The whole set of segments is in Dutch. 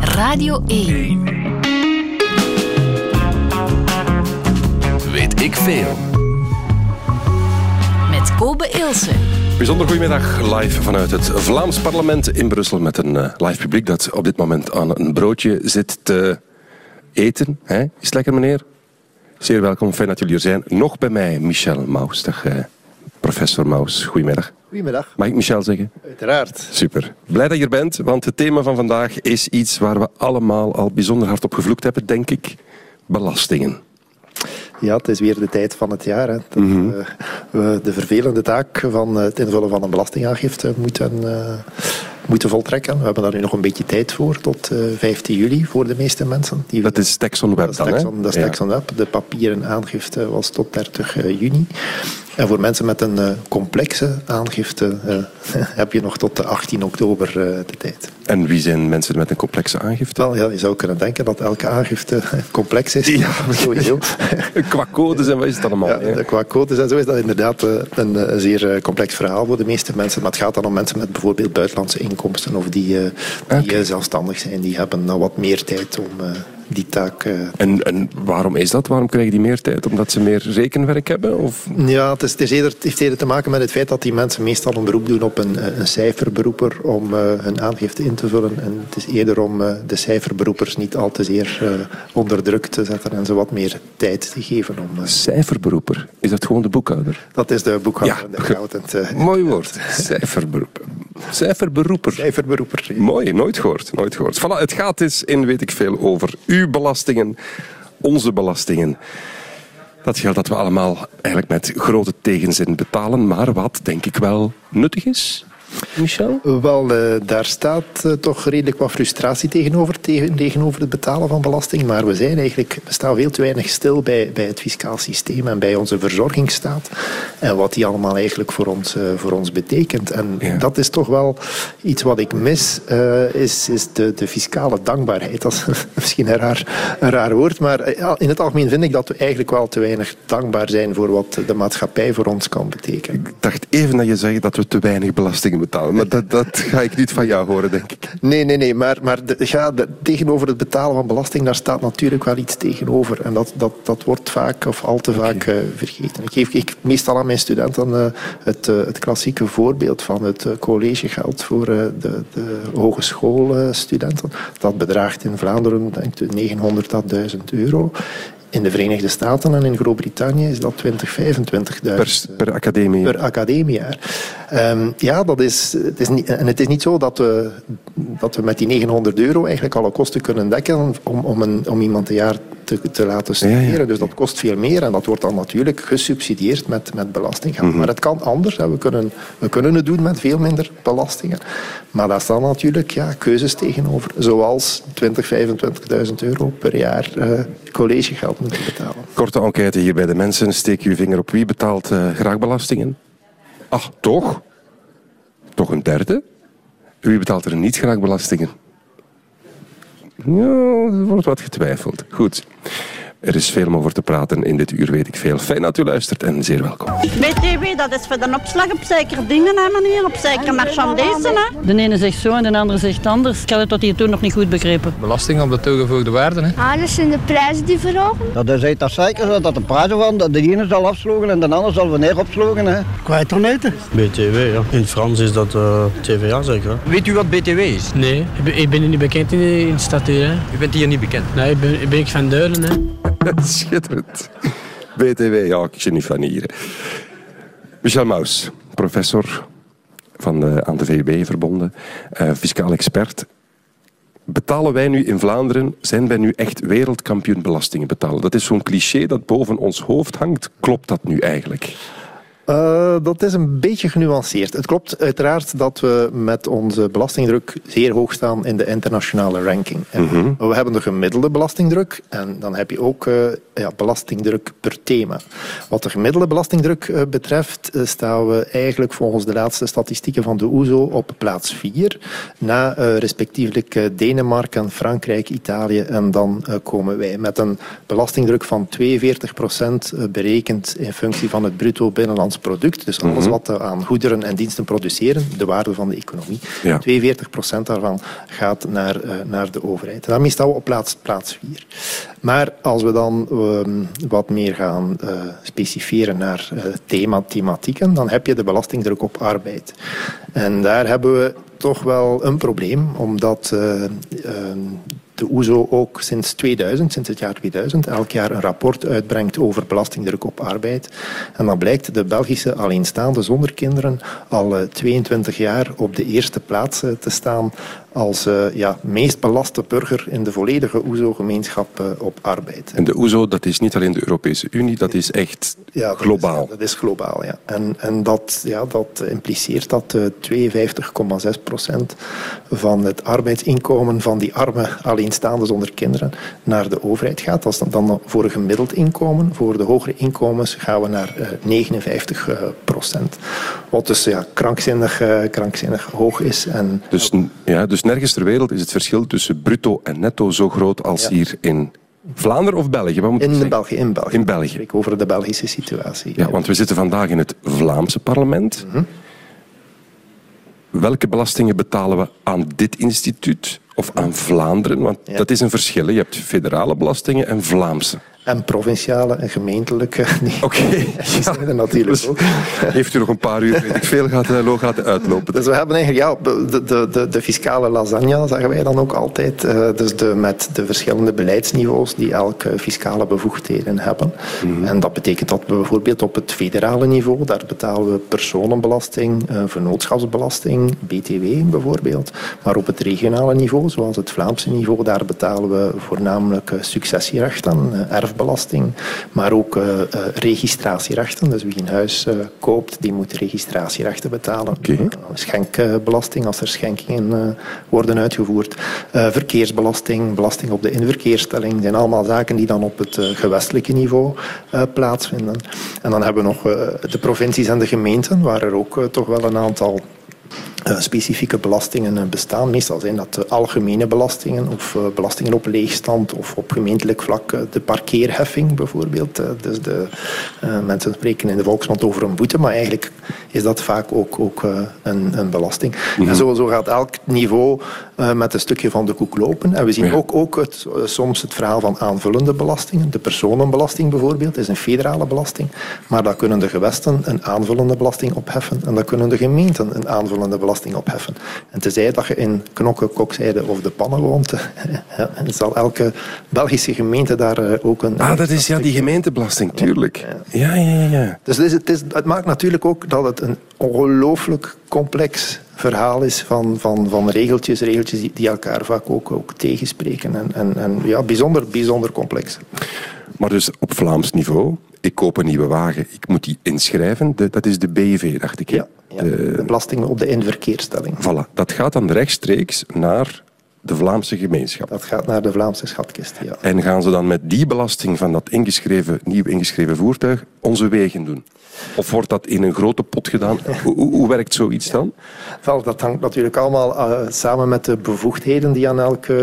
Radio 1. Weet ik veel. Met Kobe Ilse. Bijzonder goedemiddag, live vanuit het Vlaams parlement in Brussel met een uh, live publiek dat op dit moment aan een broodje zit te eten. Hè? Is het lekker, meneer? Zeer welkom, fijn dat jullie er zijn. Nog bij mij Michel Maus. Dag, uh, professor Maus. Goedemiddag. Goedemiddag. Mag ik Michel zeggen? Uiteraard. Super. Blij dat je er bent, want het thema van vandaag is iets waar we allemaal al bijzonder hard op gevloekt hebben, denk ik. Belastingen. Ja, het is weer de tijd van het jaar. Hè, dat mm -hmm. we de vervelende taak van het invullen van een belastingaangifte moeten, uh, moeten voltrekken. We hebben daar nu nog een beetje tijd voor, tot uh, 15 juli voor de meeste mensen. Die dat is Texon Web dan, hè? Dat is Texon Web. De papieren aangifte was tot 30 juni. En voor mensen met een uh, complexe aangifte heb je nog tot de 18 oktober de tijd. En wie zijn mensen met een complexe aangifte? Wel, ja, je zou kunnen denken dat elke aangifte complex is. Ja, sowieso. qua codes en wat is het allemaal? Ja, ja. Qua codes en zo is dat inderdaad een, een zeer complex verhaal voor de meeste mensen. Maar het gaat dan om mensen met bijvoorbeeld buitenlandse inkomsten of die, die okay. zelfstandig zijn. Die hebben nou wat meer tijd om die taak. Uh... En, en waarom is dat? Waarom krijgen die meer tijd? Omdat ze meer rekenwerk hebben? Of? Ja, het, is, het, is eerder, het heeft eerder te maken met het feit dat die mensen meestal een beroep doen op een, een cijferberoeper om uh, hun aangifte in te vullen. En het is eerder om uh, de cijferberoepers niet al te zeer onder druk te zetten en ze wat meer tijd te geven. Om, Cijferberoeper? Is dat gewoon de boekhouder? Dat is de boekhouder, ja. de accountant. Mooi woord. Cijferberoeper. Cijferberoeper. Cijferberoeper. Ja. Mooi, nooit gehoord. Nooit gehoord. Voilà, het gaat dus in weet ik veel over uw belastingen, onze belastingen. Dat geld dat we allemaal eigenlijk met grote tegenzin betalen, maar wat denk ik wel nuttig is. Michel? Wel, uh, daar staat uh, toch redelijk wat frustratie tegenover, tegen, tegenover het betalen van belasting. Maar we, zijn eigenlijk, we staan veel te weinig stil bij, bij het fiscaal systeem en bij onze verzorgingsstaat. En wat die allemaal eigenlijk voor ons, uh, voor ons betekent. En ja. dat is toch wel iets wat ik mis, is, is de, de fiscale dankbaarheid. Dat is misschien een raar, een raar woord, maar in het algemeen vind ik dat we eigenlijk wel te weinig dankbaar zijn voor wat de maatschappij voor ons kan betekenen. Ik dacht even dat je zei dat we te weinig belastingen betalen. Maar dat, dat ga ik niet van jou horen, denk ik. Nee, nee, nee. Maar, maar de, ja, de, tegenover het betalen van belasting, daar staat natuurlijk wel iets tegenover. En dat, dat, dat wordt vaak of al te vaak okay. uh, vergeten. Ik geef ik meestal aan mijn studenten uh, het, uh, het klassieke voorbeeld van het collegegeld voor de, de hogeschoolstudenten. Dat bedraagt in Vlaanderen denk ik 900 tot 1000 euro. In de Verenigde Staten en in Groot-Brittannië is dat 20, 25.000 per, per academie. Per academiejaar. Um, ja, dat is, het is niet, en het is niet zo dat we, dat we met die 900 euro eigenlijk alle kosten kunnen dekken om, om, een, om iemand een jaar te, te laten studeren. Ja, ja. Dus dat kost veel meer en dat wordt dan natuurlijk gesubsidieerd met, met belastinggeld. Mm -hmm. Maar het kan anders. We kunnen, we kunnen het doen met veel minder belastingen. Maar daar staan natuurlijk ja, keuzes tegenover. Zoals 20, 25.000 euro per jaar uh, collegegeld moeten betalen. Korte enquête hier bij de mensen. Steek je vinger op wie betaalt uh, graag belastingen? Ach, toch? Toch een derde? Wie betaalt er niet graag belastingen? Ja, er wordt wat getwijfeld. Goed. Er is veel om over te praten in dit uur, weet ik veel. Fijn dat u luistert en zeer welkom. BTW, dat is voor de opslag op zekere dingen, hè, meneer. Op zekere marchandisen, hè. De ene zegt zo en de andere zegt anders. Ik had het tot hier toen nog niet goed begrepen. Belasting op de toegevoegde waarde, hè. Ah, dat zijn de prijzen die verhogen. Dat is dat zeker zo, dat de prijzen van de ene zal afslogen en de andere zal wanneer opslogen, hè. Kwijt dan eten? BTW, ja. In het Frans is dat uh, TVA, zeker. Hè? Weet u wat BTW is? Nee, ik ben, ik ben niet bekend in de, in de stad hier, hè. U bent hier niet bekend? Nee, ik ben, ik ben ik van Deulen, hè. Schitterend. BTW, ja, ik zit niet van hier. Michel Maus, professor van de, aan de VUB verbonden, uh, fiscaal expert. Betalen wij nu in Vlaanderen, zijn wij nu echt wereldkampioen belastingen betalen? Dat is zo'n cliché dat boven ons hoofd hangt. Klopt dat nu eigenlijk? Uh, dat is een beetje genuanceerd. Het klopt uiteraard dat we met onze belastingdruk zeer hoog staan in de internationale ranking. Mm -hmm. We hebben de gemiddelde belastingdruk en dan heb je ook uh, ja, belastingdruk per thema. Wat de gemiddelde belastingdruk uh, betreft staan we eigenlijk volgens de laatste statistieken van de OESO e op plaats 4. Na respectievelijk Denemarken, Frankrijk, Italië en dan komen wij met een belastingdruk van 42 procent berekend in functie van het bruto binnenlands product. Dus alles Mhm. wat we aan goederen en diensten produceren, de waarde van de economie. Ja. 42% daarvan gaat naar, eh, naar de overheid. Daarmee staan we op plaats, plaats 4. Maar als we dan ehm, wat meer gaan eh, specifieren naar eh, thema, thematieken, dan heb je de belastingdruk op arbeid. En daar hebben we toch wel een probleem, omdat eh, ehm, de OESO ook sinds 2000, sinds het jaar 2000, elk jaar een rapport uitbrengt over belastingdruk op arbeid. En dan blijkt de Belgische alleenstaande zonder kinderen al eh, 22 jaar op de eerste plaats eh, te staan als eh, ja, meest belaste burger in de volledige OESO-gemeenschap eh, op arbeid. En de OESO, dat is niet alleen de Europese Unie, dat is echt Ja, dat globaal. Is, dat is globaal, ja. En, en dat, ja, dat impliceert dat eh 52,6 procent van het arbeidsinkomen van die arme alleenstaanden zonder kinderen naar de overheid gaat. Dat is dan, dan voor een gemiddeld inkomen. Voor de hogere inkomens gaan we naar eh 59 procent. Wat dus ja, krankzinnig, krankzinnig hoog is. En, Dus, ja, dus nergens ter wereld is het verschil tussen bruto en netto zo groot als Ja. hier in Vlaanderen of België? Wat moet ik in? België, in België. In Ik België. over de Belgische situatie. Ja, want we zitten vandaag in het Vlaamse parlement. Mhm. Welke belastingen betalen we aan dit instituut of aan Vlaanderen? Want Ja. dat is een verschil. Je hebt federale belastingen en Vlaamse. En provinciale en gemeentelijke. Oké. zijn er natuurlijk Dus ook. heeft u nog een paar uur, weet ik veel, gaat, laten uitlopen. Dus we hebben eigenlijk ja, de, de, de, de fiscale lasagne, zeggen wij dan ook altijd. Eh, dus de, met de verschillende beleidsniveaus die elke fiscale bevoegdheden hebben. En dat betekent dat we bijvoorbeeld op het federale niveau, daar betalen we personenbelasting, eh, vennootschapsbelasting, BTW bijvoorbeeld. Maar op het regionale niveau, zoals het Vlaamse niveau, daar betalen we voornamelijk successierechten, eh, erfbelasting, maar ook eh, eh, registratierechten. Dus wie een huis eh, koopt, die moet registratierechten betalen. Schenkbelasting als er schenkingen worden uitgevoerd. Verkeersbelasting, belasting op de inverkeerstelling. zijn allemaal zaken die dan op het gewestelijke niveau plaatsvinden. En dan hebben we nog de provincies en de gemeenten, waar er ook toch wel een aantal eh, specifieke belastingen eh, bestaan. Meestal zijn dat de algemene belastingen of eh, belastingen op leegstand of op gemeentelijk vlak eh, de parkeerheffing bijvoorbeeld. Eh, dus de, eh, mensen spreken in de volksmond over een boete, maar eigenlijk is dat vaak ook, ook eh, een, een belasting. En zo, zo gaat elk niveau eh, met een stukje van de koek lopen. En we zien Ja. ook, ook het, eh, soms het verhaal van aanvullende belastingen. De personenbelasting bijvoorbeeld is een federale belasting, maar daar kunnen de gewesten een aanvullende belasting opheffen en daar kunnen de gemeenten een aanvullende belasting opheffen. En tenzij dat je in Knokke, Kokzijde of de Pannen woont, zal elke Belgische gemeente daar eh, ook een... Ah, dat is ja die gemeentebelasting, tuurlijk. Ja, ja, ja. ja. Dus het, is, het, is, het maakt natuurlijk ook dat het een ongelooflijk complex verhaal is van, van, van regeltjes, regeltjes die, die elkaar vaak ook, ook tegenspreken. En, en, en ja, bijzonder, bijzonder complex. Maar dus op Vlaams niveau, ik koop een nieuwe wagen, ik moet die inschrijven. Dat is de BV, dacht ik. Ja, ja. De belastingen op de inverkeerstelling. Voilà, dat gaat dan rechtstreeks naar de Vlaamse gemeenschap. Dat gaat naar de Vlaamse schatkist, ja. En gaan ze dan met die belasting van dat ingeschreven, nieuw ingeschreven voertuig onze wegen doen? Of wordt dat in een grote pot gedaan? Hoe, hoe, hoe werkt zoiets dan? Wel, dat hangt natuurlijk allemaal eh, samen met de bevoegdheden die aan elk eh,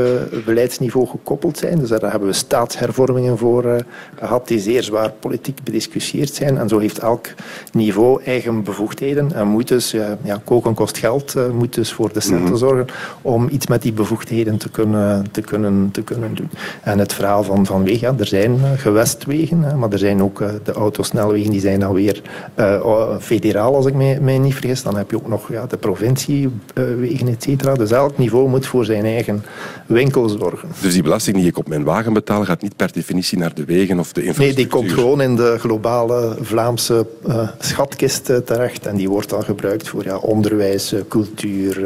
beleidsniveau gekoppeld zijn. Dus daar hebben we staatshervormingen voor eh, gehad die zeer zwaar politiek bediscussieerd zijn. En zo heeft elk niveau eigen bevoegdheden en moet dus, ja, ja, koken kost geld, moet dus voor de centen zorgen om iets met die bevoegdheden te kunnen, te kunnen, te kunnen doen. En het verhaal van, van wegen, ja, er zijn gewestwegen, maar er zijn ook de autosnelwegen, die zijn dan weer eh, federaal, als ik mij, mij niet vergis. Dan heb je ook nog ja, de provinciewegen, et cetera. Dus elk niveau moet voor zijn eigen winkel zorgen. Dus die belasting die ik op mijn wagen betaal, gaat niet per definitie naar de wegen of de Nee, infrastructuur? die komt gewoon in de globale Vlaamse eh, schatkist terecht. En die wordt dan gebruikt voor ja, onderwijs, eh, cultuur,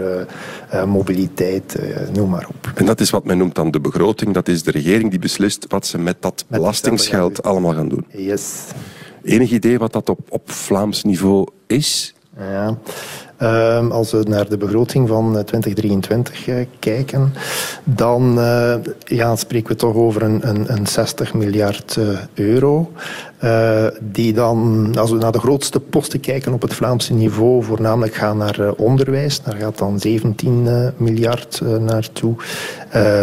mobiliteit, noem maar op. En dat is wat men noemt dan de begroting. Dat is de regering die beslist wat ze met dat Met belastingsgeld allemaal gaan doen. Yes. Enig idee wat dat op, op Vlaams niveau is? Ja. Ehm, als we naar de begroting van eh, 2023 eh, kijken, dan eh, ja, spreken we toch over een, een, een 60 miljard eh, euro. eh, die dan, als we naar de grootste posten kijken op het Vlaamse niveau, voornamelijk gaan naar eh, onderwijs. Daar gaat dan 17 eh, miljard eh, naartoe.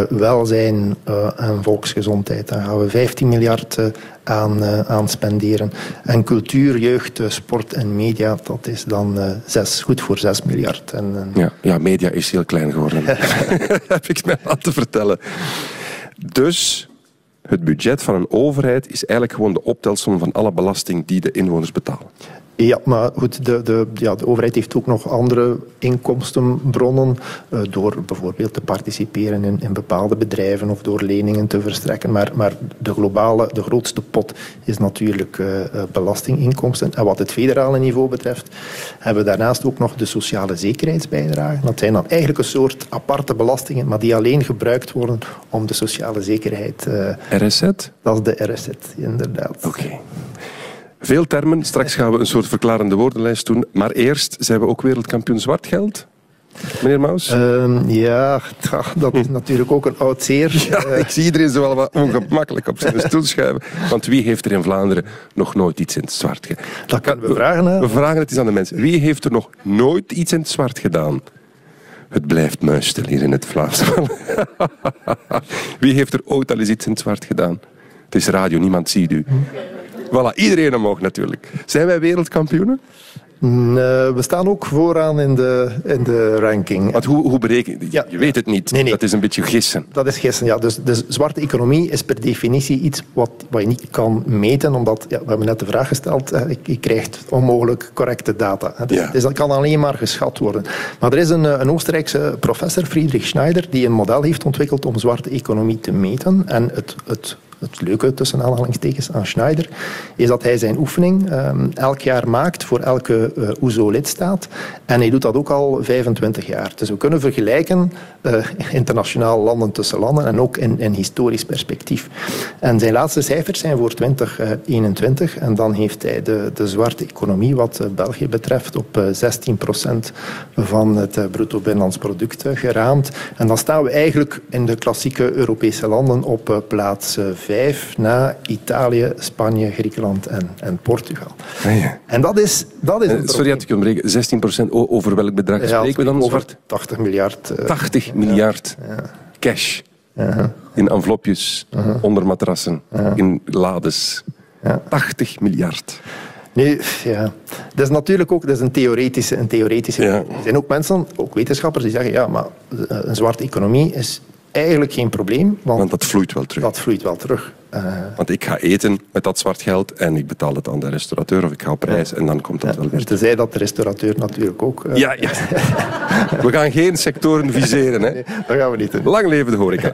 Welzijn en volksgezondheid, daar gaan we 15 miljard aan, aan, spenderen. En cultuur, jeugd, sport en media, dat is dan zes, goed voor 6 miljard. En, en... Ja, ja, media is heel klein geworden. Heb ik mij laten vertellen. Dus het budget van een overheid is eigenlijk gewoon de optelsom van alle belasting die de inwoners betalen. Ja, maar goed, de, de, ja, de overheid heeft ook nog andere inkomstenbronnen uh, door bijvoorbeeld te participeren in, in, bepaalde bedrijven of door leningen te verstrekken. Maar, maar de globale, de grootste pot is natuurlijk uh, belastinginkomsten. En wat het federale niveau betreft, hebben we daarnaast ook nog de sociale zekerheidsbijdrage. Dat zijn dan eigenlijk een soort aparte belastingen, maar die alleen gebruikt worden om de sociale zekerheid... RSZ? Dat is de RSZ, inderdaad. Oké. Okay. Veel termen. Straks gaan we een soort verklarende woordenlijst doen. Maar eerst zijn we ook wereldkampioen zwart geld. Meneer Maus? Um, ja, dat is natuurlijk ook een oud zeer. Ja, ik zie iedereen zo wel wat ongemakkelijk op zijn stoel schuiven. Want wie heeft er in Vlaanderen nog nooit iets in het zwart gedaan? Dat kunnen we vragen. Hè? We vragen het eens aan de mensen. Wie heeft er nog nooit iets in het zwart gedaan? Het blijft muisstil hier in het Vlaams. wie heeft er ooit al eens iets in het zwart gedaan? Het is radio, niemand ziet u. Voilà, iedereen omhoog natuurlijk. Zijn wij wereldkampioenen? Nee, we staan ook vooraan in de, in de ranking. Want hoe, hoe bereken je? Ja. Je weet het niet. Nee, nee. Dat is een beetje gissen. Dat is gissen, ja. Dus de zwarte economie is per definitie iets wat, wat je niet kan meten, omdat, ja, we hebben net de vraag gesteld, je, je krijgt onmogelijk correcte data. Dus, ja. dus dat kan alleen maar geschat worden. Maar er is een, een Oostenrijkse professor, Friedrich Schneider, die een model heeft ontwikkeld om zwarte economie te meten. En het, het het leuke tussen aanhalingstekens aan Schneider, is dat hij zijn oefening um, elk jaar maakt voor elke uh, OESO-lidstaat. En hij doet dat ook al 25 jaar. Dus we kunnen vergelijken uh, internationaal landen tussen landen en ook in, in historisch perspectief. En zijn laatste cijfers zijn voor 2021. En dan heeft hij de, de zwarte economie, wat België betreft, op 16 procent van het bruto binnenlands product geraamd. En dan staan we eigenlijk in de klassieke Europese landen op plaats 5 vijf na Italië, Spanje, Griekenland en, en Portugal. Ah, ja. En dat is, dat is uh, Sorry dat ik onderbreken. 16 procent, over welk bedrag ja, spreken we dan? Over 80 miljard. Uh, 80 miljard cash. -huh. In envelopjes, -huh. onder matrassen, in lades. 80 miljard. Nu, ja. Dat is natuurlijk ook dat is een theoretische... Een theoretische Er zijn ook mensen, ook wetenschappers, die zeggen ja, maar een zwarte economie is eigenlijk geen probleem. Want, want, dat vloeit wel terug. Dat vloeit wel terug. Uh, want ik ga eten met dat zwart geld en ik betaal het aan de restaurateur of ik ga op reis ja. en dan komt dat ja, wel weer. Tenzij dat de restaurateur natuurlijk ook... Uh, ja, ja. we gaan geen sectoren viseren. Hè. Nee, dat gaan we niet doen. Lang leven de horeca.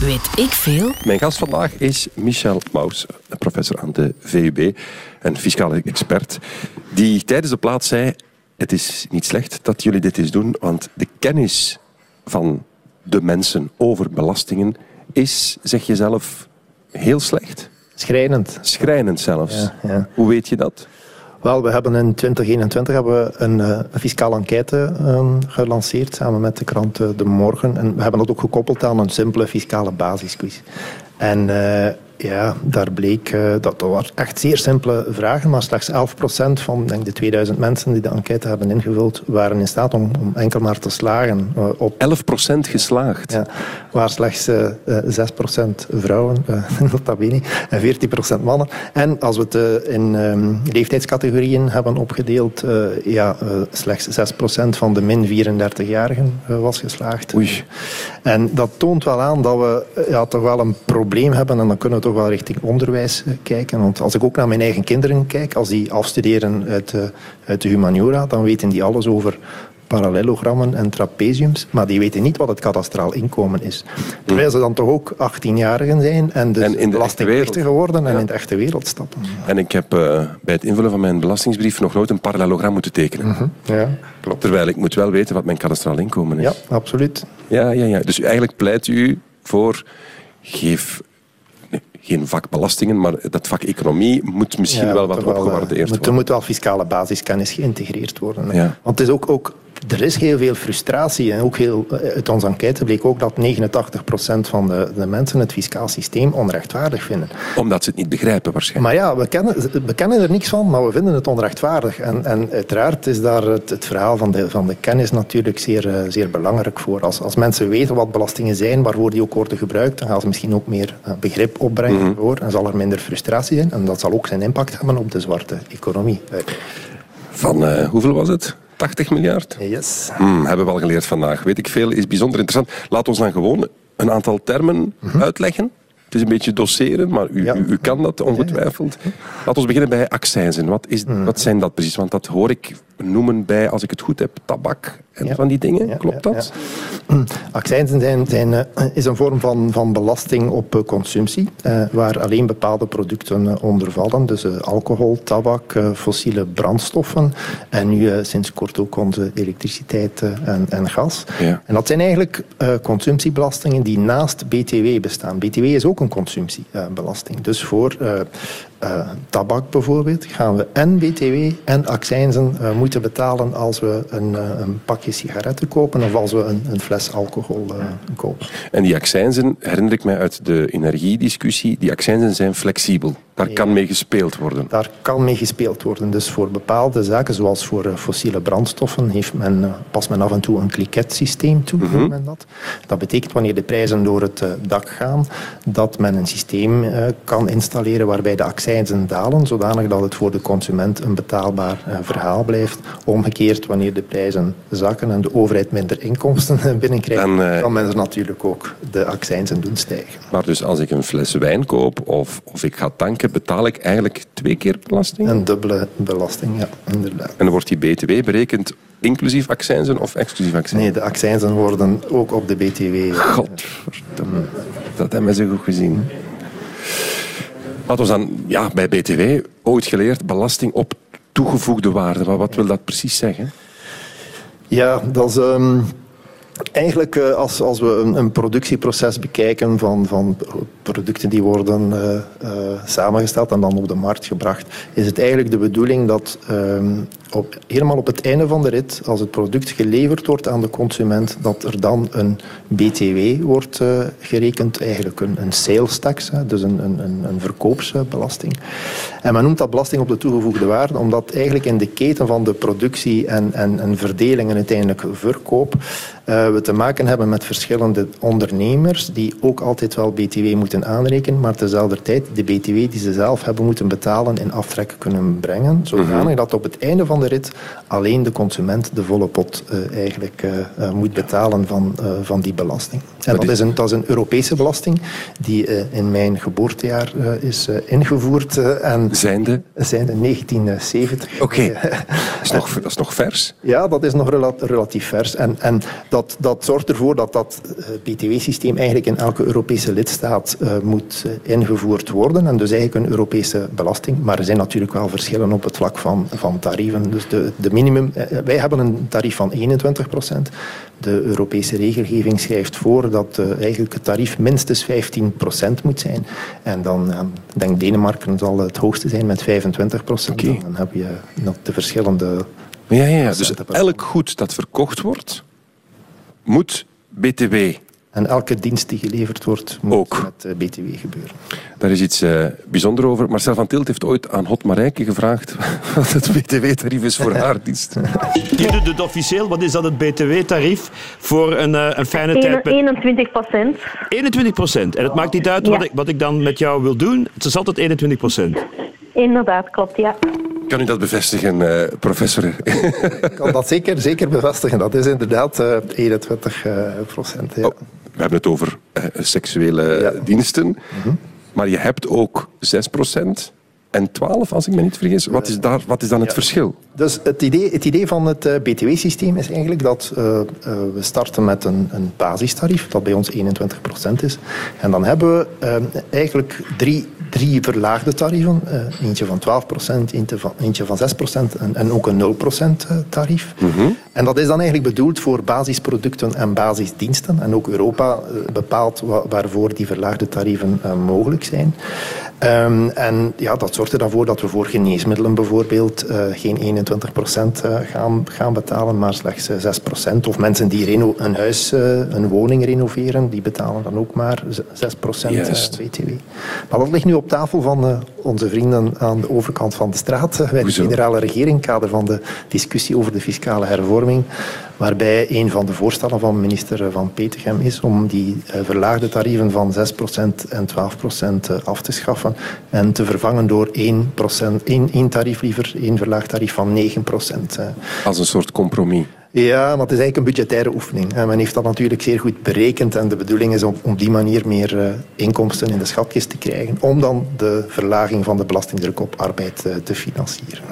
Weet ik veel? Mijn gast vandaag is Michel Maus, professor aan de VUB en fiscale expert, die tijdens de plaats zei het is niet slecht dat jullie dit eens doen, want de kennis van de mensen over belastingen is, zeg je zelf, heel slecht. Schrijnend. Schrijnend zelfs. Ja, ja. Hoe weet je dat? Wel, we hebben in 2021 hebben we een, uh, een fiscale enquête uh, gelanceerd samen met de krant uh, De Morgen. En we hebben dat ook gekoppeld aan een simpele fiscale basisquiz. En eh, ja, daar bleek uh, dat er waren echt zeer simpele vragen, maar slechts 11% van denk, de 2000 mensen die de enquête hebben ingevuld waren in staat om, om enkel maar te slagen. Uh, op 11% geslaagd? Ja, waar slechts uh, 6% vrouwen, nota bene, en 14% mannen. En als we het in um, leeftijdscategorieën hebben opgedeeld, ja, slechts 6% van de min 34-jarigen was geslaagd. Oei. En dat toont wel aan dat we ja, toch wel een probleem hebben en dan kunnen we toch wel richting onderwijs eh, kijken. Want als ik ook naar mijn eigen kinderen kijk, als die afstuderen uit, de, uit de humaniora, dan weten die alles over parallelogrammen en trapeziums, maar die weten niet wat het kadastraal inkomen is. Terwijl ze dan toch ook 18-jarigen zijn en dus en geworden en ja. in de echte wereld stappen. En ik heb uh, bij het invullen van mijn belastingsbrief nog nooit een parallelogram moeten tekenen. Mm -hmm. ja, klopt. Terwijl ik moet wel weten wat mijn kadastraal inkomen is. Ja, absoluut. Ja, ja, ja. Dus eigenlijk pleit u voor geef geen vak belastingen, maar dat vak economie moet misschien ja, wel wat opgewaardeerd worden. Er moet wel fiscale basiskennis geïntegreerd worden. Ja. Want het is ook, ook er is heel veel frustratie. En ook heel, uit onze enquête bleek ook dat 89% van de, de mensen het fiscaal systeem onrechtvaardig vinden. Omdat ze het niet begrijpen waarschijnlijk. Maar ja, we kennen, we kennen er niks van, maar we vinden het onrechtvaardig. En, en uiteraard is daar het, het verhaal van de, van de kennis natuurlijk zeer, uh, zeer belangrijk voor. Als, als mensen weten wat belastingen zijn, waarvoor die ook worden gebruikt, dan gaan ze misschien ook meer uh, begrip opbrengen mm -hmm. en zal er minder frustratie zijn. En dat zal ook zijn impact hebben op de zwarte economie. Van uh, hoeveel was het? 80 miljard? Yes. Hmm, hebben we al geleerd vandaag. Weet ik veel, is bijzonder interessant. Laat ons dan gewoon een aantal termen mm -hmm. uitleggen. Het is een beetje doseren, maar u, ja. u, u kan dat ongetwijfeld. Laten we beginnen bij accijnzen. Wat, is, mm. wat zijn dat precies? Want dat hoor ik noemen bij, als ik het goed heb, tabak en ja. van die dingen. Ja, Klopt dat? Accijnzen zijn, zijn, uh, is een vorm van, van belasting op uh, consumptie, uh, waar alleen bepaalde producten onder vallen. Dus alcohol, tabak, fossiele brandstoffen en nu sinds kort ook onze elektriciteit en, en gas. Ja. En dat zijn eigenlijk consumptiebelastingen die naast BTW bestaan. BTW is ook een consumptiebelasting. Dus voor uh, tabak bijvoorbeeld, gaan we en BTW en accijnzen uh, moeten betalen als we een, uh, een, pakje sigaretten kopen of als we een, een fles alcohol kopen. En die accijnzen, herinner ik mij uit de energiediscussie, die accijnzen zijn flexibel. Daar kan mee gespeeld worden. Daar kan mee gespeeld worden. Dus voor bepaalde zaken, zoals voor fossiele brandstoffen, heeft men, past men af en toe een kliketsysteem toe. Mm -hmm. men dat. dat betekent wanneer de prijzen door het dak gaan, dat men een systeem kan installeren waarbij de accijnzen dalen, zodanig dat het voor de consument een betaalbaar verhaal blijft. Omgekeerd, wanneer de prijzen zakken en de overheid minder inkomsten binnenkrijgt, Dan, uh, kan men er natuurlijk ook de accijnzen doen stijgen. Maar dus als ik een fles wijn koop of, of ik ga tanken, betaal ik eigenlijk twee keer belasting? Een dubbele belasting, ja, inderdaad. En dan wordt die BTW berekend inclusief accijnzen of exclusief accijnzen? Nee, de accijnzen worden ook op de BTW. Godverdomme. Dat hebben ze goed gezien. Laten we dan ja, bij BTW ooit geleerd belasting op toegevoegde waarde. Maar wat wil dat precies zeggen? Ja, dat is. Um, eigenlijk uh, als, als we een, een, productieproces bekijken van, van producten die worden uh, uh, samengesteld en dan op de markt gebracht, is het eigenlijk de bedoeling dat um, op, helemaal op het einde van de rit, als het product geleverd wordt aan de consument, dat er dan een BTW wordt uh, gerekend, eigenlijk een, een sales tax, hè, dus een, een, een verkoopsbelasting. En men noemt dat belasting op de toegevoegde waarde, omdat eigenlijk in de keten van de productie en, en, en verdeling en uiteindelijk verkoop we te maken hebben met verschillende ondernemers die ook altijd wel BTW moeten aanrekenen, maar tezelfde tijd de BTW die ze zelf hebben moeten betalen in aftrek kunnen brengen, zodanig -hmm. dat op het einde van de rit alleen de consument de volle pot uh, eigenlijk uh, moet betalen van, van die belasting. En dat is, een, dat is een Europese belasting die in mijn geboortejaar is ingevoerd. en zijnde? Zijnde 1970. Oké, okay. dat, dat, is nog vers? Ja, dat is nog rela relatief vers. En, en dat, dat zorgt ervoor dat dat BTW-systeem eigenlijk in elke Europese lidstaat moet ingevoerd worden. En dus eigenlijk een Europese belasting. Maar er zijn natuurlijk wel verschillen op het vlak van, van tarieven. Dus de, de minimum, wij hebben een tarief van 21 procent. De Europese regelgeving schrijft voor dat uh, eigenlijk het tarief minstens 15 procent moet zijn. En dan uh, denk Denemarken zal het hoogste zijn met 25 procent. Okay. Dan heb je nog de verschillende... Ja, ja, ja. dus elk goed dat verkocht wordt, moet BTW en elke dienst die geleverd wordt, moet Ook. met uh, BTW gebeuren. Daar is iets uh, bijzonders over. Marcel van Tilt heeft ooit aan Hot Marijke gevraagd wat het BTW-tarief is voor haar dienst. Je doet het officieel. Wat is dat het BTW-tarief voor een, uh, een fijne 1, tijd? Met... 21 procent. 21 procent. En het maakt niet uit ja. wat, ik, wat ik dan met jou wil doen. Het is altijd 21 procent. Inderdaad, klopt, ja. Kan u dat bevestigen, uh, professor? Ik kan dat zeker, zeker bevestigen. Dat is inderdaad uh, 21 uh, procent. Ja. Oh, we hebben het over uh, seksuele ja. diensten. -hmm. Maar je hebt ook 6 procent en 12, als ik me niet vergis. Wat is, daar, wat is dan het ja. verschil? Dus het idee, het idee van het eh, BTW-systeem is eigenlijk dat eh, eh, we starten met een, een, basistarief, dat bij ons 21% is. En dan hebben we eigenlijk drie, drie verlaagde tarieven. eentje van 12%, eentje van, eentje van 6% en, en ook een 0% tarief. Mhm. En dat is dan eigenlijk bedoeld voor basisproducten en basisdiensten. En ook Europa bepaalt waarvoor die verlaagde tarieven mogelijk zijn. Ehm, en ja, dat zorgt er dan voor dat we voor geneesmiddelen bijvoorbeeld geen 21 20% eh, gaan, gaan betalen, maar slechts eh, 6%. Of mensen die reno een huis, eh, een woning renoveren, die betalen dan ook maar 6% BTW. Maar dat ligt nu op tafel van onze vrienden aan de overkant van de straat. bij de federale regering, in het kader van de discussie over de fiscale hervorming, waarbij een van de voorstellen van minister Van Petegem is om die verlaagde tarieven van 6% en 12% af te schaffen en te vervangen door 1%, één, één tarief liever, één verlaagd tarief van 9%. Als een soort compromis. Ja, maar het is eigenlijk een budgettaire oefening. En men heeft dat natuurlijk zeer goed berekend en de bedoeling is om op die manier meer uh, inkomsten in de schatkist te krijgen, om dan de verlaging van de belastingdruk op arbeid uh, te financieren.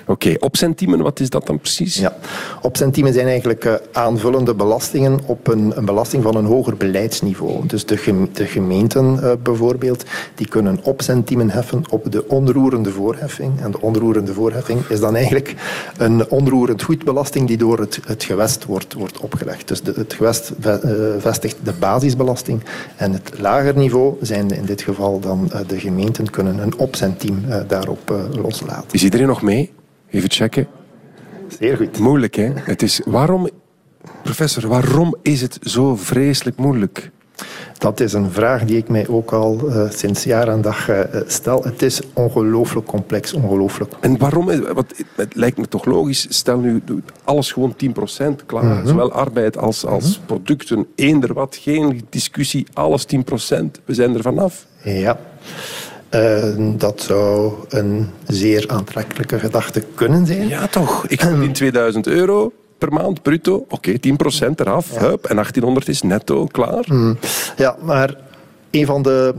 Oké, okay, opcentiemen, wat is dat dan precies? Ja, opcentiemen zijn eigenlijk uh, aanvullende belastingen op een, een, belasting van een hoger beleidsniveau. Dus de, de gemeenten uh, bijvoorbeeld, die kunnen opcentiemen heffen op de onroerende voorheffing. En de onroerende voorheffing is dan eigenlijk een onroerend goedbelasting die door het, het gewest wordt, wordt opgelegd. Dus de, het gewest ve uh, vestigt de basisbelasting en het lager niveau zijn in dit geval dan de gemeenten kunnen een opcentiem daarop loslaten. Is iedereen nog mee? Even checken. Zeer goed. Moeilijk, hè? Het is, waarom, professor, waarom is het zo vreselijk moeilijk? Dat is een vraag die ik mij ook al uh, sinds jaar en dag uh, stel. Het is ongelooflijk complex, ongelooflijk. En waarom? Wat, het lijkt me toch logisch. Stel nu alles gewoon 10% klaar. Mm -hmm. Zowel arbeid als, als mm -hmm. producten. Eender wat, geen discussie, alles 10%. We zijn er vanaf. Ja. Uh, dat zou een zeer aantrekkelijke gedachte kunnen zijn. Ja, toch? Ik verdien 2000 euro per maand bruto. Oké, okay, 10% eraf. Ja. Hup, en 1800 is netto, klaar. Mm. Ja, maar een van de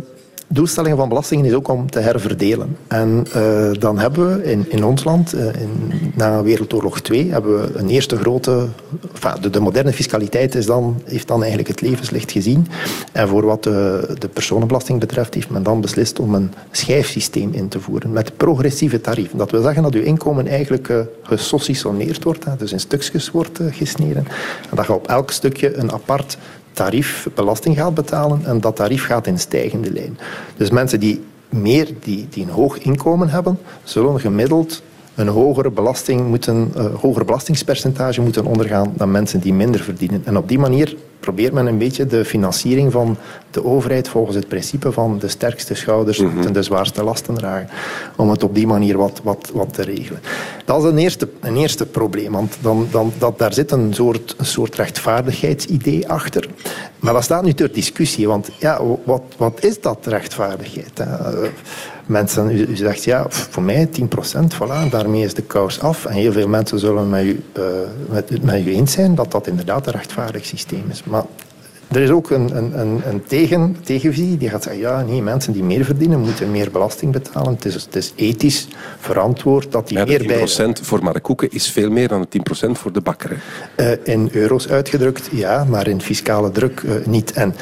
doelstellingen van belastingen is ook om te herverdelen. En uh, dan hebben we in, in ons land, uh, in, na Wereldoorlog 2, hebben we een eerste grote... Enfin, de, de, moderne fiscaliteit is dan, heeft dan eigenlijk het levenslicht gezien. En voor wat de, de personenbelasting betreft, heeft men dan beslist om een schijfsysteem in te voeren met progressieve tarieven. Dat wil zeggen dat uw inkomen eigenlijk uh, wordt, dus in stukjes wordt gesneden. En dat je op elk stukje een apart tarief belasting gaat betalen en dat tarief gaat in stijgende lijn. Dus mensen die meer, die, die een hoog inkomen hebben, zullen gemiddeld een hogere belasting moeten, uh, hoger belastingspercentage moeten ondergaan dan mensen die minder verdienen. En op die manier probeert men een beetje de financiering van de overheid volgens het principe van de sterkste schouders mm -hmm. de zwaarste lasten dragen. Om het op die manier wat, wat, wat te regelen. Dat is een eerste, een eerste probleem, want dan, dan, dat, daar zit een soort, een soort rechtvaardigheidsidee achter. Maar dat staat nu ter discussie, want ja, wat, wat is dat rechtvaardigheid? Hè? Mensen, u, u zegt ja, voor mij 10 procent, voilà, daarmee is de kous af. En heel veel mensen zullen met u, uh, met, met u eens zijn dat dat inderdaad een rechtvaardig systeem is. Maar er is ook een, een, een tegen, tegenvisie die gaat zeggen, ja, nee, mensen die meer verdienen moeten meer belasting betalen. Het is, het is ethisch verantwoord dat die ja, meer bij... 10% voor Markoeken is veel meer dan de 10% voor de bakker. Uh, in euro's uitgedrukt, ja, maar in fiscale druk uh, niet. En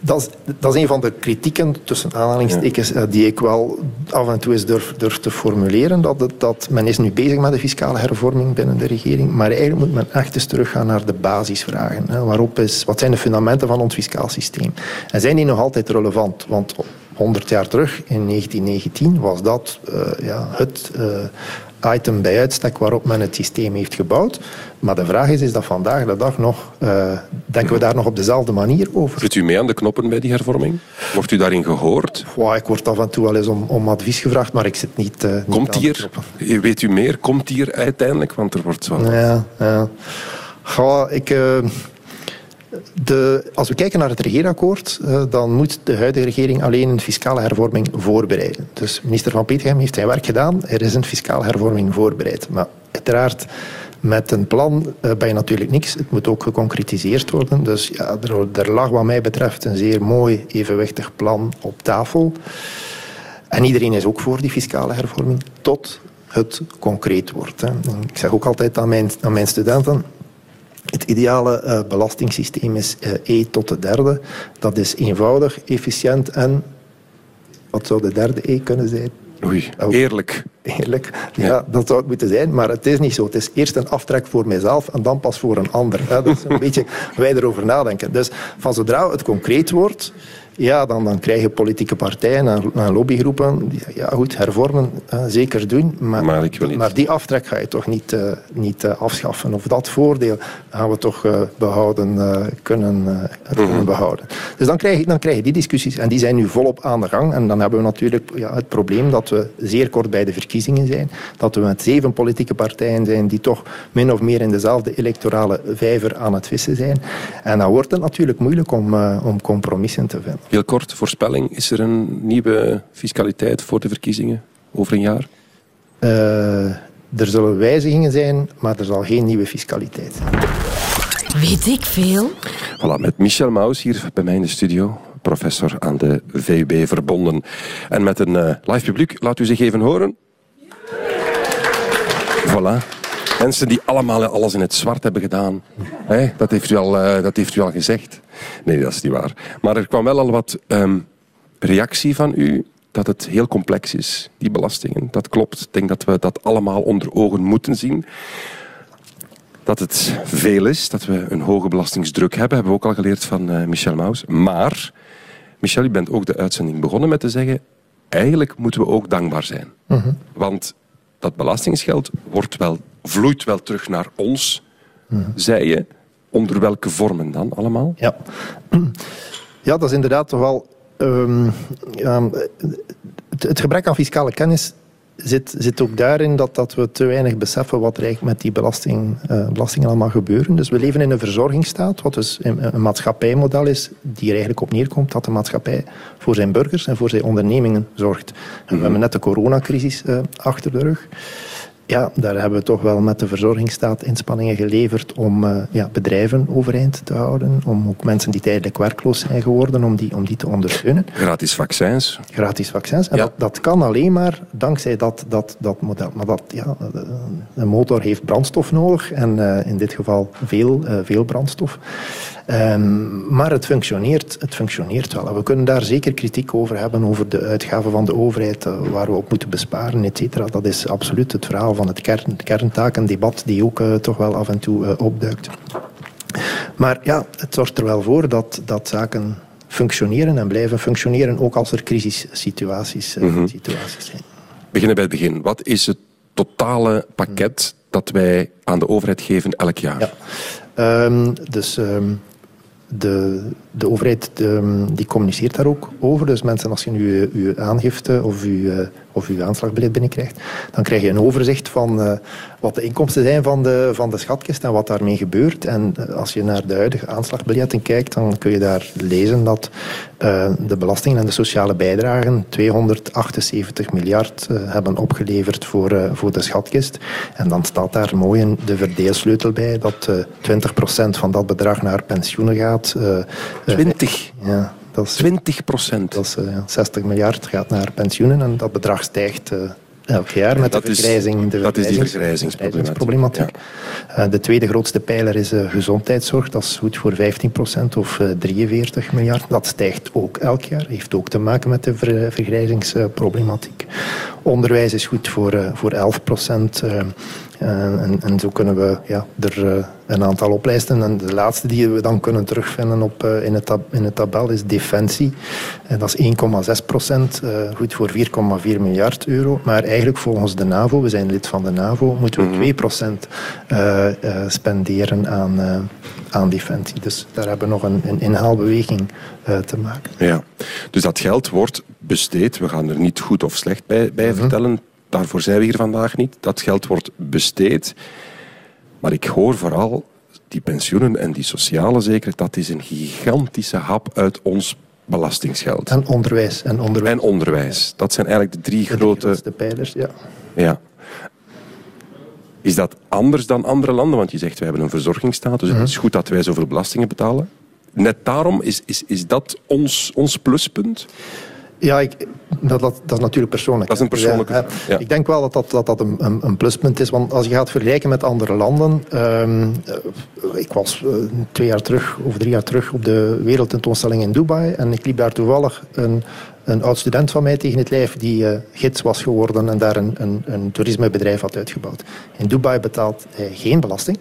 dat is, dat is een van de kritieken, tussen aanhalingstekens, ja. die ik wel af en toe eens durf, durf te formuleren. Dat, het, dat men is nu bezig met de fiscale hervorming binnen de regering, maar eigenlijk moet men echt eens teruggaan naar de basisvragen. Hè. Waarop is, wat zijn de fundamenten van ons fiscaal systeem? En zijn die nog altijd relevant? Want 100 jaar terug, in 1919, was dat uh, ja, het uh, item bij uitstek waarop men het systeem heeft gebouwd. Maar de vraag is, is dat vandaag de dag nog, uh, denken we daar nog op dezelfde manier over? Zit u mee aan de knoppen bij die hervorming? Wordt u daarin gehoord? Wow, ik word af en toe wel eens om, om advies gevraagd, maar ik zit niet, uh, niet Komt hier, weet u meer, komt hier uiteindelijk? Want er wordt wel... Ja, ja. Goh, ik... Uh, de, als we kijken naar het regeerakkoord, uh, dan moet de huidige regering alleen een fiscale hervorming voorbereiden. Dus minister Van Petegem heeft zijn werk gedaan. Er is een fiscale hervorming voorbereid. Maar uiteraard, met een plan uh, ben je natuurlijk niks. Het moet ook geconcretiseerd worden. Dus ja, er, er lag wat mij betreft een zeer mooi, evenwichtig plan op tafel. En iedereen is ook voor die fiscale hervorming, tot het concreet wordt. Ik zeg ook altijd aan mijn studenten het ideale uh, belastingssysteem is uh, E tot de derde. Dat is eenvoudig, efficiënt en... Wat zou de derde E kunnen zijn? Oei, eerlijk. Eerlijk, ja, ja, dat zou het moeten zijn, maar het is niet zo. Het is eerst een aftrek voor mijzelf en dan pas voor een ander. Dat is een beetje wij erover nadenken. Dus van zodra het concreet wordt, ja, dan, dan krijgen politieke partijen en, en lobbygroepen, die ja goed, hervormen, uh, zeker doen, maar, maar, ik wil niet. maar die aftrek ga je toch niet, uh, niet uh, afschaffen. Of dat voordeel gaan we toch behouden, kunnen, Mhm. kunnen behouden. Dus dan krijg, je, dan krijg je die discussies en die zijn nu volop aan de gang. En dan hebben we natuurlijk ja, het probleem dat we zeer kort bij de verkiezingen zijn, dat we met zeven politieke partijen zijn die toch min of meer in dezelfde electorale vijver aan het vissen zijn. En dan wordt het natuurlijk moeilijk om, om compromissen te vinden. Heel kort, voorspelling. Is er een nieuwe fiscaliteit voor de verkiezingen over een jaar? Uh, er zullen wijzigingen zijn, maar er zal geen nieuwe fiscaliteit zijn. Weet ik veel? Voilà, met Michel Maus hier bij mij in de studio. Professor aan de VUB verbonden. En met een uh, live publiek. Laat u zich even horen. Voilà. Mensen die allemaal alles in het zwart hebben gedaan. Hey, dat, heeft u al, uh, dat heeft u al gezegd. Nee, dat is niet waar. Maar er kwam wel al wat um, reactie van u dat het heel complex is, die belastingen. Dat klopt. Ik denk dat we dat allemaal onder ogen moeten zien. Dat het veel is, dat we een hoge belastingsdruk hebben, hebben we ook al geleerd van uh, Michel Maus. Maar, Michel, je bent ook de uitzending begonnen met te zeggen, eigenlijk moeten we ook dankbaar zijn. Mhm. Uh -huh. Want dat belastingsgeld wordt wel, vloeit wel terug naar ons, uh -huh. zei je. Onder welke vormen dan allemaal? Ja, ja dat is inderdaad toch wel... Um, um, het, het, gebrek aan fiscale kennis zit, zit ook daarin dat, dat we te weinig beseffen wat er eigenlijk met die belasting, uh, belastingen allemaal gebeuren. Dus we leven in een verzorgingsstaat, wat dus een, een maatschappijmodel is, die er eigenlijk op neerkomt dat de maatschappij voor zijn burgers en voor zijn ondernemingen zorgt. En we hebben net de coronacrisis uh, achter de rug. Ja, daar hebben we toch wel met de verzorgingsstaat inspanningen geleverd om uh, ja, bedrijven overeind te houden. Om ook mensen die tijdelijk werkloos zijn geworden, om die, om die te ondersteunen. Gratis vaccins. Gratis vaccins. En ja. dat, dat kan alleen maar dankzij dat, dat, dat model. Maar dat, ja, een motor heeft brandstof nodig. En uh, in dit geval veel, uh, veel brandstof. Um, maar het functioneert, het functioneert wel. En we kunnen daar zeker kritiek over hebben, over de uitgaven van de overheid, waar we op moeten besparen, et cetera. Dat is absoluut het verhaal van het kern, kerntakendebat die ook uh, toch wel af en toe uh, opduikt. Maar ja, het zorgt er wel voor dat, dat zaken functioneren en blijven functioneren, ook als er crisissituaties mm -hmm. situaties zijn. Beginnen bij het begin. Wat is het totale pakket mm. dat wij aan de overheid geven elk jaar? Ja. Um, dus... Um, de, de overheid die communiceert daar ook over. Dus mensen, als je nu uw aangifte of uw, of uw aanslagbeleid binnenkrijgt, dan krijg je een overzicht van uh, wat de inkomsten zijn van de, van de schatkist en wat daarmee gebeurt. En als je naar de huidige aanslagbiljetten kijkt, dan kun je daar lezen dat de belastingen en de sociale bijdragen 278 miljard hebben opgeleverd voor, voor de schatkist. En dan staat daar mooi in de verdeelsleutel bij dat 20% van dat bedrag naar pensioenen gaat. 20? ja. Dat is, 20 procent. Dat is uh, 60 miljard gaat naar pensioenen en dat bedrag stijgt elk jaar met de vergrijzing. De dat is die vergrijzingsproblematiek. Ja. Uh, de tweede grootste pijler is gezondheidszorg. Dat is goed voor 15 procent of 43 miljard. Dat stijgt ook elk jaar. Heeft ook te maken met de ver, vergrijzingsproblematiek. Onderwijs is goed voor, voor 11 procent. En, en, zo kunnen we ja, er een aantal oplijsten. En de laatste die we dan kunnen terugvinden op, in, het tab in het tabel is defensie. En dat is 1,6 procent, goed voor 4,4 miljard euro. Maar eigenlijk volgens de NAVO, we zijn lid van de NAVO, moeten we mm -hmm. 2 procent spenderen aan, aan defensie. Dus daar hebben we nog een, een inhaalbeweging te maken. Ja, dus dat geld wordt besteed. We gaan er niet goed of slecht bij, bij -hmm. vertellen. Daarvoor zijn we hier vandaag niet. Dat geld wordt besteed. Maar ik hoor vooral die pensioenen en die sociale zeker, dat is een gigantische hap uit ons belastingsgeld. En onderwijs. En onderwijs. En onderwijs. Dat zijn eigenlijk de drie de grote... Pijlers, ja. Ja. Is dat anders dan andere landen? Want je zegt, wij hebben een verzorgingsstaat, dus het is goed dat wij zoveel belastingen betalen. Net daarom, is, is, is dat ons, ons pluspunt? Ja, ik, dat, dat, dat, is natuurlijk persoonlijk. Dat is een persoonlijke ja, ja. Ik denk wel dat dat, dat, dat een, een, pluspunt is. Want als je gaat vergelijken met andere landen. Um, ik was uh, twee jaar terug of drie jaar terug op de wereldtentoonstelling in Dubai. En ik liep daar toevallig een, een oud student van mij tegen het lijf die uh, gids was geworden en daar een, een, een toerismebedrijf had uitgebouwd. In Dubai betaalt hij geen belasting.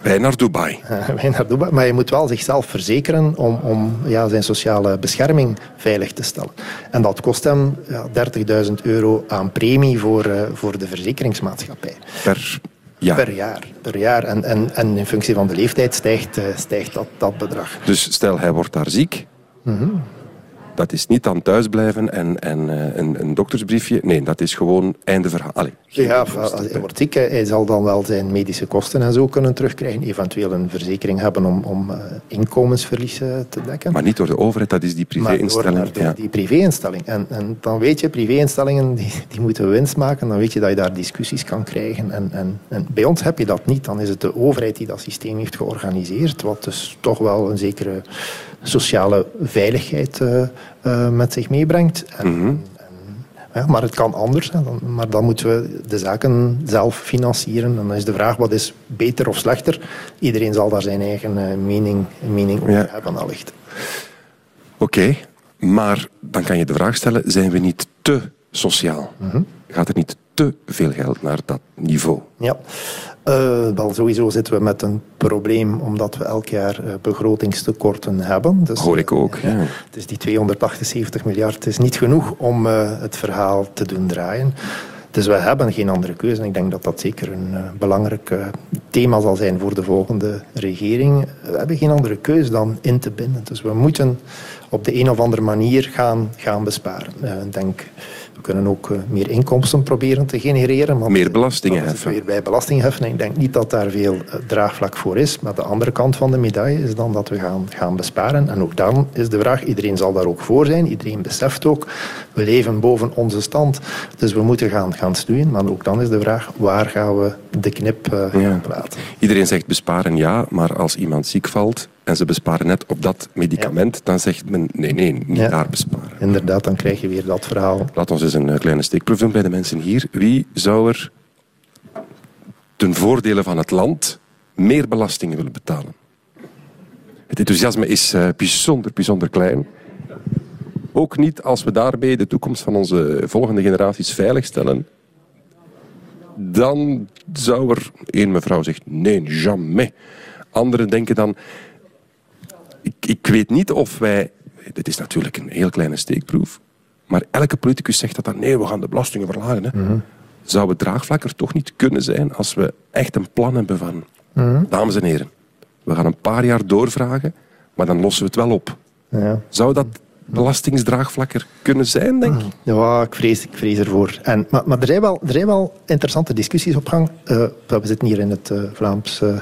Wij naar Dubai. wij naar Dubai. Maar je moet wel zichzelf verzekeren om, om ja, zijn sociale bescherming veilig te stellen. En dat kost hem ja, 30.000 euro aan premie voor, uh, voor de verzekeringsmaatschappij. Per jaar? Per jaar. Per jaar. En, en, en in functie van de leeftijd stijgt, stijgt dat, dat bedrag. Dus stel hij wordt daar ziek... Mm -hmm dat is niet dan thuisblijven en, en uh, een, een, doktersbriefje. Nee, dat is gewoon einde verhaal. Allee, ja, wordt ziek, hij zal dan wel zijn medische kosten en zo kunnen terugkrijgen. Eventueel een verzekering hebben om, om uh, inkomensverlies uh, te dekken. Maar niet door de overheid, dat is die privéinstelling. Maar door, ja. die privéinstelling. En, en dan weet je, privéinstellingen die, die moeten winst maken. Dan weet je dat je daar discussies kan krijgen. En, en, en bij ons heb je dat niet. Dan is het de overheid die dat systeem heeft georganiseerd. Wat dus toch wel een zekere sociale veiligheid uh, uh, met zich meebrengt. En, mm -hmm. en, ja, maar het kan anders. Hè. Dan, maar dan moeten we de zaken zelf financieren. En dan is de vraag, wat is beter of slechter? Iedereen zal daar zijn eigen uh, mening, mening over ja. hebben, allicht. Oké, okay, maar dan kan je de vraag stellen, zijn we niet te sociaal? Mm -hmm. Gaat er niet te veel geld naar dat niveau? Ja. Uh, wel, sowieso zitten we met een probleem omdat we elk jaar uh, begrotingstekorten hebben. Dus, Hoor ik ook. Uh, ja. Dus die 278 miljard is niet genoeg om het verhaal te doen draaien. Dus we hebben geen andere keuze. En ik denk dat dat zeker een belangrijk thema zal zijn voor de volgende regering. We hebben geen andere keuze dan in te binden. Dus we moeten op de een of andere manier gaan, gaan besparen. denk... We kunnen ook meer inkomsten proberen te genereren. Maar meer belastingen heffen. Weer bij belasting heffen. Ik denk niet dat daar veel draagvlak voor is. Maar de andere kant van de medaille is dan dat we gaan, gaan besparen. En ook dan is de vraag, iedereen zal daar ook voor zijn. Iedereen beseft ook, we leven boven onze stand. Dus we moeten gaan, gaan stoeien. Maar ook dan is de vraag, waar gaan we de knip uh, ja. plaatsen? Iedereen zegt besparen ja, maar als iemand ziek valt en ze besparen net op dat medicament, ja. dan zegt men nee, nee, niet ja. daar besparen. Inderdaad, dan krijg je weer dat verhaal. Laat ons eens een kleine steekproef doen bij de mensen hier. Wie zou er ten voordele van het land meer belastingen willen betalen? Het enthousiasme is uh, bijzonder, bijzonder klein. Ook niet als we daarbij de toekomst van onze volgende generaties veiligstellen. Dan zou er één mevrouw zegt, nee, jamais. Anderen denken dan, ik, ik weet niet of wij... Dit is natuurlijk een heel kleine steekproef. Maar elke politicus zegt dat dan, nee, we gaan de belastingen verlagen. Hè. Mm -hmm. Zou het draagvlak er toch niet kunnen zijn als we echt een plan hebben van... Mm -hmm. Dames en heren, we gaan een paar jaar doorvragen, maar dan lossen we het wel op. Ja. Zou dat belastingsdraagvlak er kunnen zijn, denk ik? Ja, ik vrees, ik vrees ervoor. En, maar maar er, zijn wel, er zijn wel interessante discussies op gang. Uh, we zitten hier in het uh, Vlaams, uh,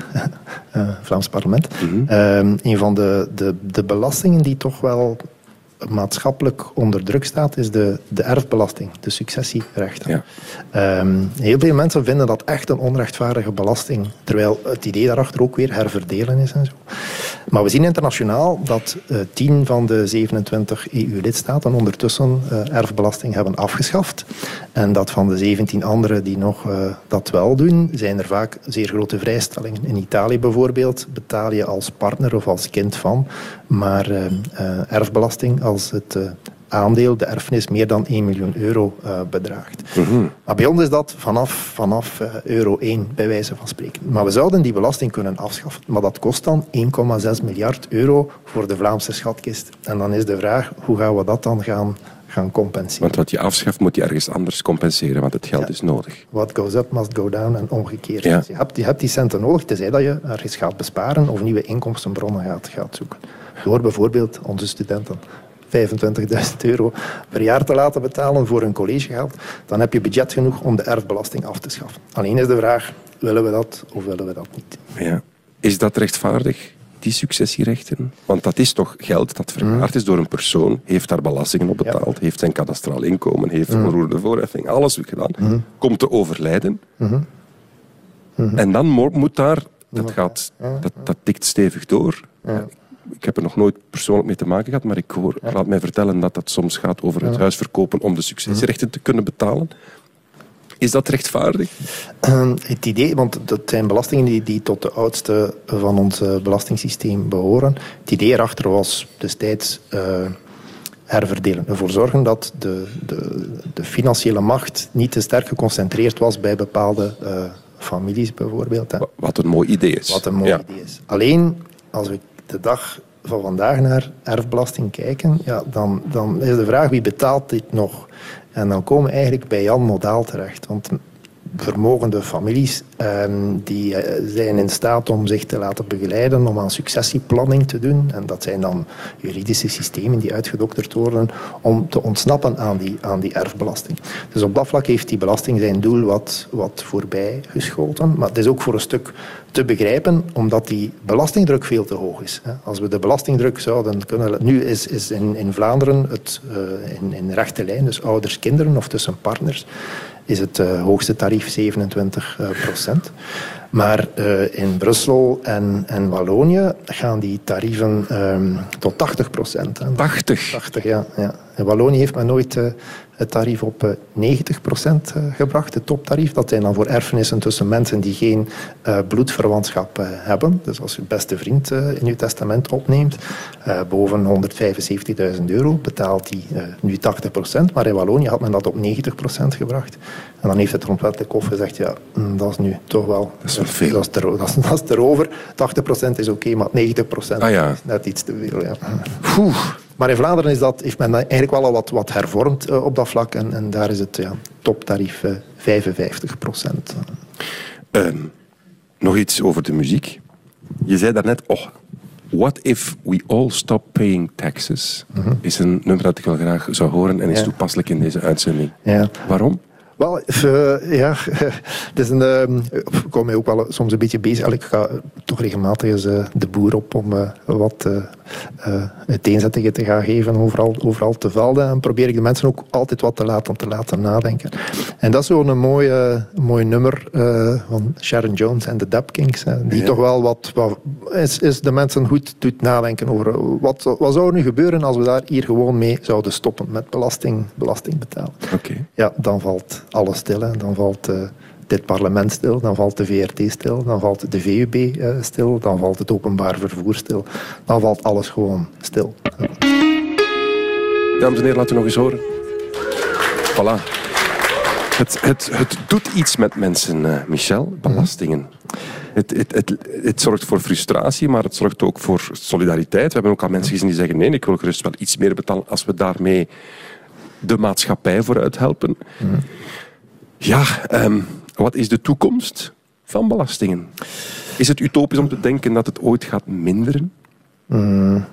Vlaams parlement. Mm -hmm. een van de, de, de belastingen die toch wel maatschappelijk onder druk staat, is de, de erfbelasting, de successierechten. Ja. Um, heel veel mensen vinden dat echt een onrechtvaardige belasting, terwijl het idee daarachter ook weer herverdelen is en zo. Maar we zien internationaal dat uh, 10 van de 27 EU-lidstaten ondertussen uh, erfbelasting hebben afgeschaft. En dat van de 17 andere die nog uh, dat wel doen, zijn er vaak zeer grote vrijstellingen. In Italië bijvoorbeeld betaal je als partner of als kind van maar erfbelasting als het uh, aandeel, de erfenis, meer dan 1 miljoen euro uh, bedraagt. Mm -hmm. Maar bij ons is dat vanaf, vanaf uh, euro 1, bij wijze van spreken. Maar we zouden die belasting kunnen afschaffen. Maar dat kost dan 1,6 miljard euro voor de Vlaamse schatkist. En dan is de vraag, hoe gaan we dat dan gaan, gaan compenseren? Want wat je afschaft, moet je ergens anders compenseren, want het geld ja. is nodig. What goes up must go down en omgekeerd. Ja. Dus je, hebt, je hebt die centen nodig, tenzij dat je ergens gaat besparen of nieuwe inkomstenbronnen gaat, gaat zoeken. Door bijvoorbeeld onze studenten 25.000 euro per jaar te laten betalen voor een collegegeld, dan heb je budget genoeg om de erfbelasting af te schaffen. Alleen is de vraag, willen we dat of willen we dat niet? Ja. Is dat rechtvaardig, die successierechten? Want dat is toch geld dat vergaard is door een persoon, heeft daar belastingen op betaald, ja. heeft zijn kadastraal inkomen, heeft een onroerende voorheffing, alles gedaan, mm. komt te overlijden. Mm. Mm -hmm. En dan moet daar, dat, gaat, dat, dat tikt stevig door. Ja ik heb er nog nooit persoonlijk mee te maken gehad, maar ik hoor, ja. laat mij vertellen dat dat soms gaat over het huis verkopen om de succesrechten te kunnen betalen. Is dat rechtvaardig? Uh, het idee, want dat zijn belastingen die, die tot de oudste van ons belastingssysteem behoren. Het idee erachter was destijds uh, herverdelen. Ervoor zorgen dat de, de, de, financiële macht niet te sterk geconcentreerd was bij bepaalde uh, families bijvoorbeeld. Hè. Wat een mooi idee is. Wat een mooi Ja. idee is. Alleen, als we de dag van vandaag naar erfbelasting kijken, ja, dan, dan is de vraag wie betaalt dit nog? En dan komen we eigenlijk bij Jan Modaal terecht. Want vermogende families ehm, die eh, zijn in staat om zich te laten begeleiden om aan successieplanning te doen. En dat zijn dan juridische systemen die uitgedokterd worden om te ontsnappen aan die, aan die erfbelasting. Dus op dat vlak heeft die belasting zijn doel wat, wat voorbij geschoten. Maar het is ook voor een stuk te begrijpen, omdat die belastingdruk veel te hoog is. Als we de belastingdruk zouden kunnen... Nu is, is in, in Vlaanderen het eh, in, in rechte lijn, dus ouders, kinderen of tussen partners, is het eh, hoogste tarief 27 eh, procent. Maar eh, in Brussel en, en Wallonië gaan die tarieven ehm, tot 80 procent. 80? 80, ja. ja. In Wallonië heeft men nooit eh, het tarief op eh, 90 procent eh, gebracht, het toptarief. Dat zijn dan voor erfenissen tussen mensen die geen eh, bloedverwantschap eh, hebben. Dus als je beste vriend eh, in je testament opneemt, eh, boven 175.000 euro, betaalt eh, nu 80 procent. Maar in Wallonië had men dat op 90 procent gebracht. En dan heeft het grondwettelijk hof gezegd, ja, mm, dat is nu toch wel... Dat is wel veel. Dat is, er, dat is, dat is erover. 80 procent is oké, maar 90 procent Ah, ja. is net iets te veel. Ja. Maar in Vlaanderen is dat, heeft men eigenlijk wel al wat, wat hervormd eh, op dat vlak. En, en daar is het ja, toptarief eh, 55 procent. Ehm, nog iets over de muziek. Je zei daarnet, oh, What If We All Stop Paying Taxes is een nummer dat ik wel graag zou horen en is Ja. toepasselijk in deze uitzending. Ja. Waarom? Wel, eh, ja, het is een, ik kom mij ook wel soms een beetje bezig. Ik ga toch regelmatig eens eh, de boer op om eh, wat eh, eh, uiteenzettingen te gaan geven overal, overal te velden. En probeer ik de mensen ook altijd wat te laten, te laten nadenken. En dat is zo'n mooi, mooi nummer eh, van Sharon Jones en de Dap Kings. hè, die Ja. toch wel wat, wat is, is de mensen goed doet nadenken over wat, wat zou er nu gebeuren als we daar hier gewoon mee zouden stoppen met belasting, belasting betalen. Oké. Ja, dan valt alles stil. Hè. Dan valt eh, dit parlement stil, dan valt de VRT stil, dan valt de VUB eh, stil, dan valt het openbaar vervoer stil. Dan valt alles gewoon stil. Dames en heren, laten we nog eens horen. Voilà. Het, het, het doet iets met mensen, eh, Michel, belastingen. Het, het, het, het zorgt voor frustratie, maar het zorgt ook voor solidariteit. We hebben ook al mensen gezien die zeggen: nee, ik wil gerust wel iets meer betalen als we daarmee de maatschappij vooruit helpen. Ja, ehm, wat is de toekomst van belastingen? Is het utopisch om te denken dat het ooit gaat minderen? Mm.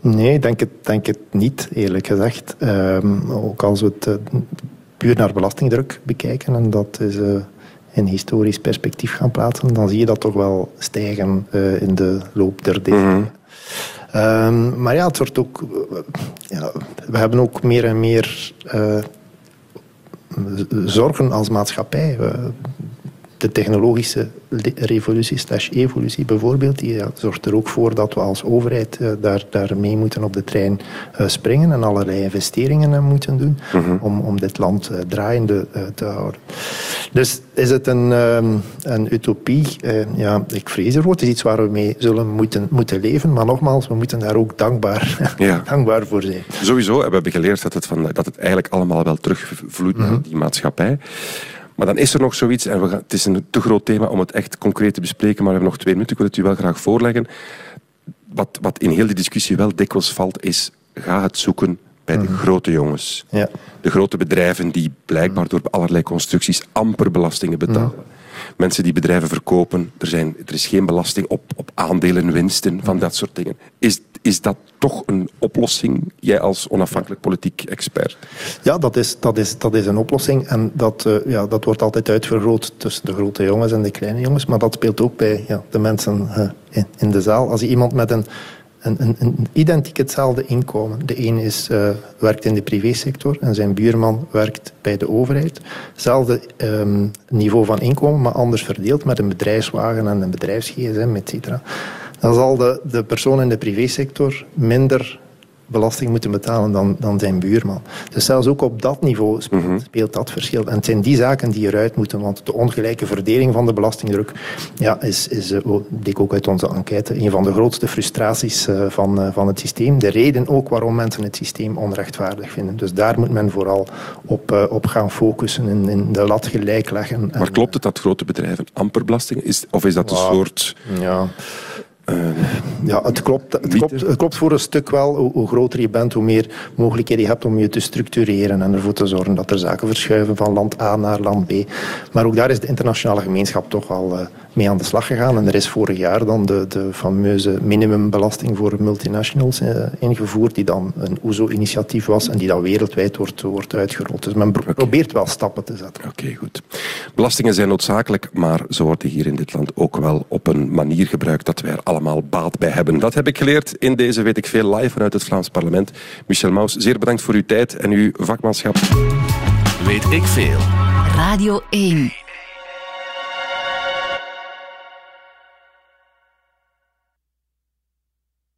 Nee, ik denk het, denk het niet, eerlijk gezegd. Ehm, ook als we het eh, puur naar belastingdruk bekijken en dat is eh, in historisch perspectief gaan plaatsen, dan zie je dat toch wel stijgen eh, in de loop der decennia. Ehm, maar ja, het wordt ook. ja, we hebben ook meer en meer zorgen als maatschappij. De technologische revolutie slash evolutie bijvoorbeeld, die zorgt er ook voor dat we als overheid eh, daar, daar mee moeten op de trein eh, springen en allerlei investeringen eh, moeten doen om, om dit land draaiende te houden. Dus is het een, ehm, een utopie? Ja, ik vrees ervoor. Het is iets waar we mee zullen moeten, moeten leven, maar nogmaals, we moeten daar ook dankbaar, Ja. dankbaar voor zijn. Sowieso, en we hebben geleerd dat het, van, dat het eigenlijk allemaal wel terugvloeit naar die maatschappij. Maar dan is er nog zoiets, en we gaan, het is een te groot thema om het echt concreet te bespreken, maar we hebben nog twee minuten, ik wil het u wel graag voorleggen. Wat, wat in heel die discussie wel dikwijls valt, is ga het zoeken bij de grote jongens. Ja. De grote bedrijven die blijkbaar door allerlei constructies amper belastingen betalen. Mensen die bedrijven verkopen, er, zijn, er is geen belasting op, op aandelen, winsten, van dat soort dingen. Is, is dat toch een oplossing, jij als onafhankelijk politiek expert? Ja, dat is, dat is, dat is een oplossing. En dat, eh, ja, dat wordt altijd uitvergroot tussen de grote jongens en de kleine jongens. Maar dat speelt ook bij ja, de mensen eh, in, in de zaal. Als je iemand met een, een, identiek hetzelfde inkomen. De een is, eh, werkt in de privésector en zijn buurman werkt bij de overheid. Hetzelfde ehm, niveau van inkomen, maar anders verdeeld met een bedrijfswagen en een bedrijfs-GSM, et cetera. Dan zal de, de persoon in de privésector minder belasting moeten betalen dan, dan zijn buurman. Dus zelfs ook op dat niveau speelt, Mhm. speelt dat verschil. En het zijn die zaken die eruit moeten, want de ongelijke verdeling van de belastingdruk ja, is, is eh, bleek ook uit onze enquête, een van de grootste frustraties eh, van, eh, van het systeem. De reden ook waarom mensen het systeem onrechtvaardig vinden. Dus daar moet men vooral op, op gaan focussen en in de lat gelijk leggen. Maar klopt het dat grote bedrijven amper belasting is? Of is dat een Ja. soort... Ja. Eh, Ja, het klopt, het, klopt, het klopt voor een stuk wel. Hoe, hoe groter je bent, hoe meer mogelijkheden je hebt om je te structureren en ervoor te zorgen dat er zaken verschuiven van land A naar land B. Maar ook daar is de internationale gemeenschap toch al mee aan de slag gegaan. En er is vorig jaar dan de, de fameuze minimumbelasting voor multinationals eh, ingevoerd, die dan een OESO-initiatief was en die dan wereldwijd wordt, wordt uitgerold. Dus men pro- probeert wel stappen te zetten. Oké, goed. Belastingen zijn noodzakelijk, maar ze worden hier in dit land ook wel op een manier gebruikt dat wij er allemaal baat bij hebben. Dat heb ik geleerd in deze Weet ik Veel live vanuit het Vlaams parlement. Michel Maus, zeer bedankt voor uw tijd en uw vakmanschap. Weet ik veel. Radio 1.